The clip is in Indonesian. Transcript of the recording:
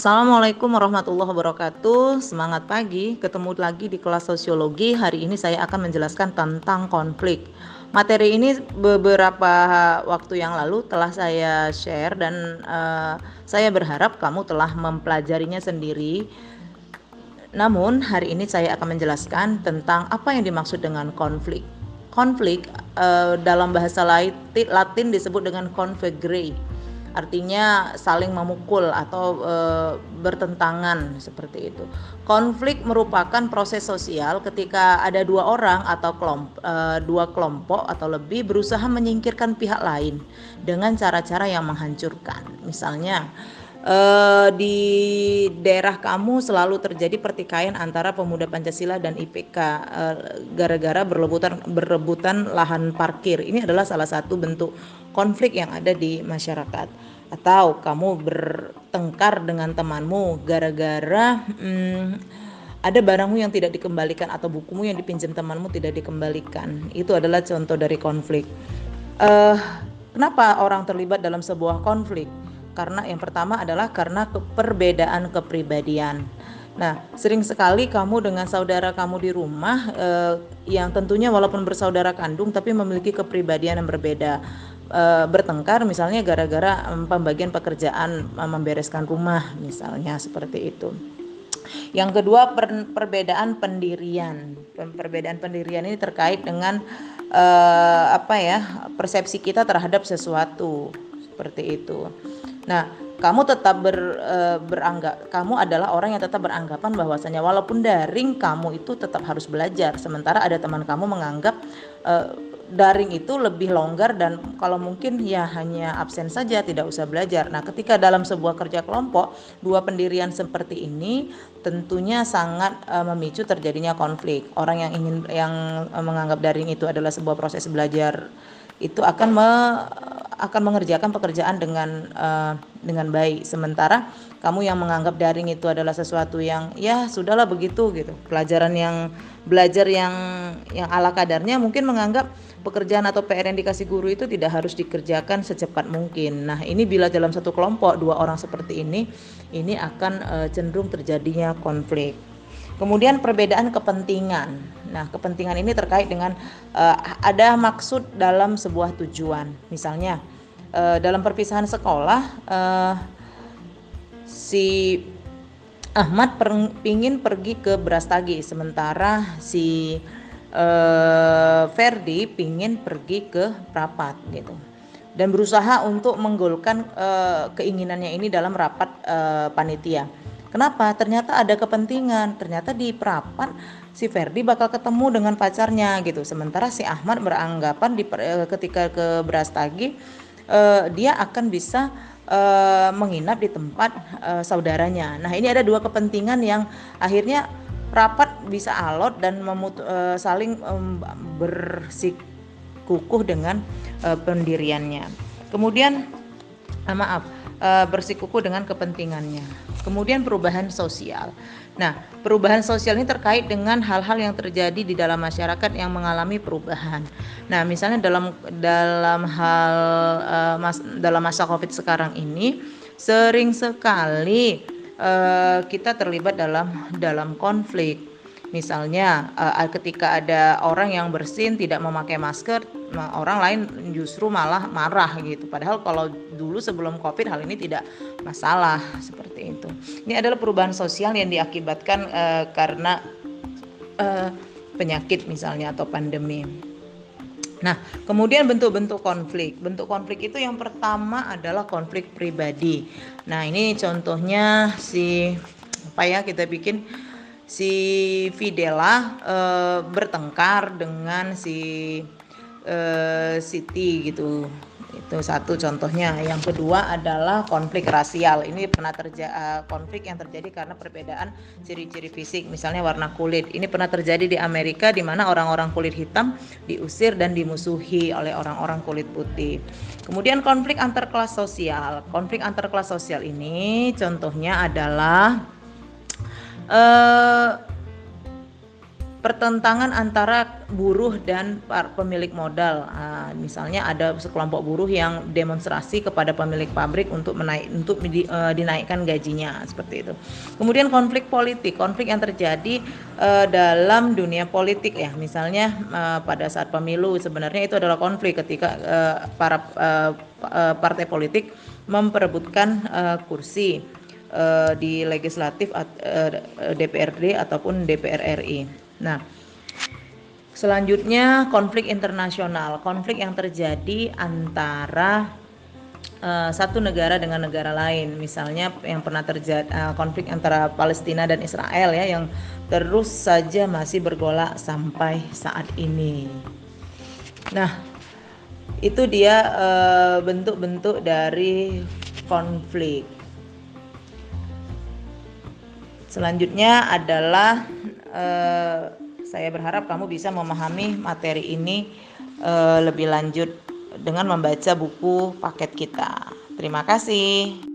Assalamualaikum warahmatullahi wabarakatuh. Semangat pagi, ketemu lagi di kelas sosiologi. Hari ini saya akan menjelaskan tentang konflik. Materi ini beberapa waktu yang lalu telah saya share dan uh, saya berharap kamu telah mempelajarinya sendiri. Namun hari ini saya akan menjelaskan tentang apa yang dimaksud dengan konflik. Konflik uh, dalam bahasa Latin disebut dengan configre artinya saling memukul atau e, bertentangan seperti itu. Konflik merupakan proses sosial ketika ada dua orang atau kelompok e, dua kelompok atau lebih berusaha menyingkirkan pihak lain dengan cara-cara yang menghancurkan. Misalnya uh, di daerah kamu selalu terjadi pertikaian antara pemuda Pancasila dan IPK uh, gara-gara berebutan berebutan lahan parkir. Ini adalah salah satu bentuk konflik yang ada di masyarakat. Atau kamu bertengkar dengan temanmu gara-gara hmm, ada barangmu yang tidak dikembalikan atau bukumu yang dipinjam temanmu tidak dikembalikan. Itu adalah contoh dari konflik. Uh, kenapa orang terlibat dalam sebuah konflik? Karena yang pertama adalah karena perbedaan kepribadian. Nah, sering sekali kamu dengan saudara kamu di rumah eh, yang tentunya walaupun bersaudara kandung tapi memiliki kepribadian yang berbeda. Eh, bertengkar misalnya gara-gara pembagian pekerjaan membereskan rumah misalnya seperti itu. Yang kedua per, perbedaan pendirian. Perbedaan pendirian ini terkait dengan eh, apa ya? persepsi kita terhadap sesuatu seperti itu. Nah, kamu tetap ber, e, beranggap kamu adalah orang yang tetap beranggapan bahwasanya walaupun daring kamu itu tetap harus belajar. Sementara ada teman kamu menganggap e, daring itu lebih longgar dan kalau mungkin ya hanya absen saja tidak usah belajar. Nah, ketika dalam sebuah kerja kelompok dua pendirian seperti ini tentunya sangat e, memicu terjadinya konflik. Orang yang ingin yang menganggap daring itu adalah sebuah proses belajar itu akan me, akan mengerjakan pekerjaan dengan uh, dengan baik. Sementara kamu yang menganggap daring itu adalah sesuatu yang ya sudahlah begitu gitu. Pelajaran yang belajar yang yang ala kadarnya mungkin menganggap pekerjaan atau PR yang dikasih guru itu tidak harus dikerjakan secepat mungkin. Nah, ini bila dalam satu kelompok dua orang seperti ini, ini akan uh, cenderung terjadinya konflik. Kemudian perbedaan kepentingan. Nah, kepentingan ini terkait dengan uh, ada maksud dalam sebuah tujuan. Misalnya uh, dalam perpisahan sekolah uh, si Ahmad per, pingin pergi ke Brastagi, sementara si uh, Ferdi pingin pergi ke Prapat gitu dan berusaha untuk menggolkan uh, keinginannya ini dalam rapat uh, panitia. Kenapa? Ternyata ada kepentingan. Ternyata di perapan si Ferdi bakal ketemu dengan pacarnya gitu. Sementara si Ahmad beranggapan di eh, ketika ke Brastagi uh, dia akan bisa uh, menginap di tempat uh, saudaranya. Nah, ini ada dua kepentingan yang akhirnya rapat bisa alot dan memut uh, saling um, bersikukuh dengan uh, pendiriannya. Kemudian uh, maaf, uh, bersikukuh dengan kepentingannya. Kemudian perubahan sosial. Nah, perubahan sosial ini terkait dengan hal-hal yang terjadi di dalam masyarakat yang mengalami perubahan. Nah, misalnya dalam dalam hal uh, mas, dalam masa Covid sekarang ini sering sekali uh, kita terlibat dalam dalam konflik Misalnya uh, ketika ada orang yang bersin tidak memakai masker, orang lain justru malah marah gitu. Padahal kalau dulu sebelum Covid hal ini tidak masalah seperti itu. Ini adalah perubahan sosial yang diakibatkan uh, karena uh, penyakit misalnya atau pandemi. Nah, kemudian bentuk-bentuk konflik. Bentuk konflik itu yang pertama adalah konflik pribadi. Nah, ini contohnya si apa ya kita bikin si Fidela e, bertengkar dengan si e, Siti gitu. Itu satu contohnya. Yang kedua adalah konflik rasial. Ini pernah terjadi eh, konflik yang terjadi karena perbedaan ciri-ciri fisik misalnya warna kulit. Ini pernah terjadi di Amerika di mana orang-orang kulit hitam diusir dan dimusuhi oleh orang-orang kulit putih. Kemudian konflik antar kelas sosial. Konflik antar kelas sosial ini contohnya adalah uh, pertentangan antara buruh dan pemilik modal. Nah, misalnya ada sekelompok buruh yang demonstrasi kepada pemilik pabrik untuk menaik untuk di, uh, dinaikkan gajinya seperti itu. Kemudian konflik politik, konflik yang terjadi uh, dalam dunia politik ya. Misalnya uh, pada saat pemilu sebenarnya itu adalah konflik ketika para partai politik memperebutkan kursi uh, di legislatif uh, DPRD ataupun DPR RI. Nah, selanjutnya konflik internasional, konflik yang terjadi antara uh, satu negara dengan negara lain. Misalnya yang pernah terjadi uh, konflik antara Palestina dan Israel ya yang terus saja masih bergolak sampai saat ini. Nah, itu dia eh, bentuk-bentuk uh, dari konflik. Selanjutnya adalah uh, saya berharap kamu bisa memahami materi ini uh, lebih lanjut dengan membaca buku paket kita. Terima kasih.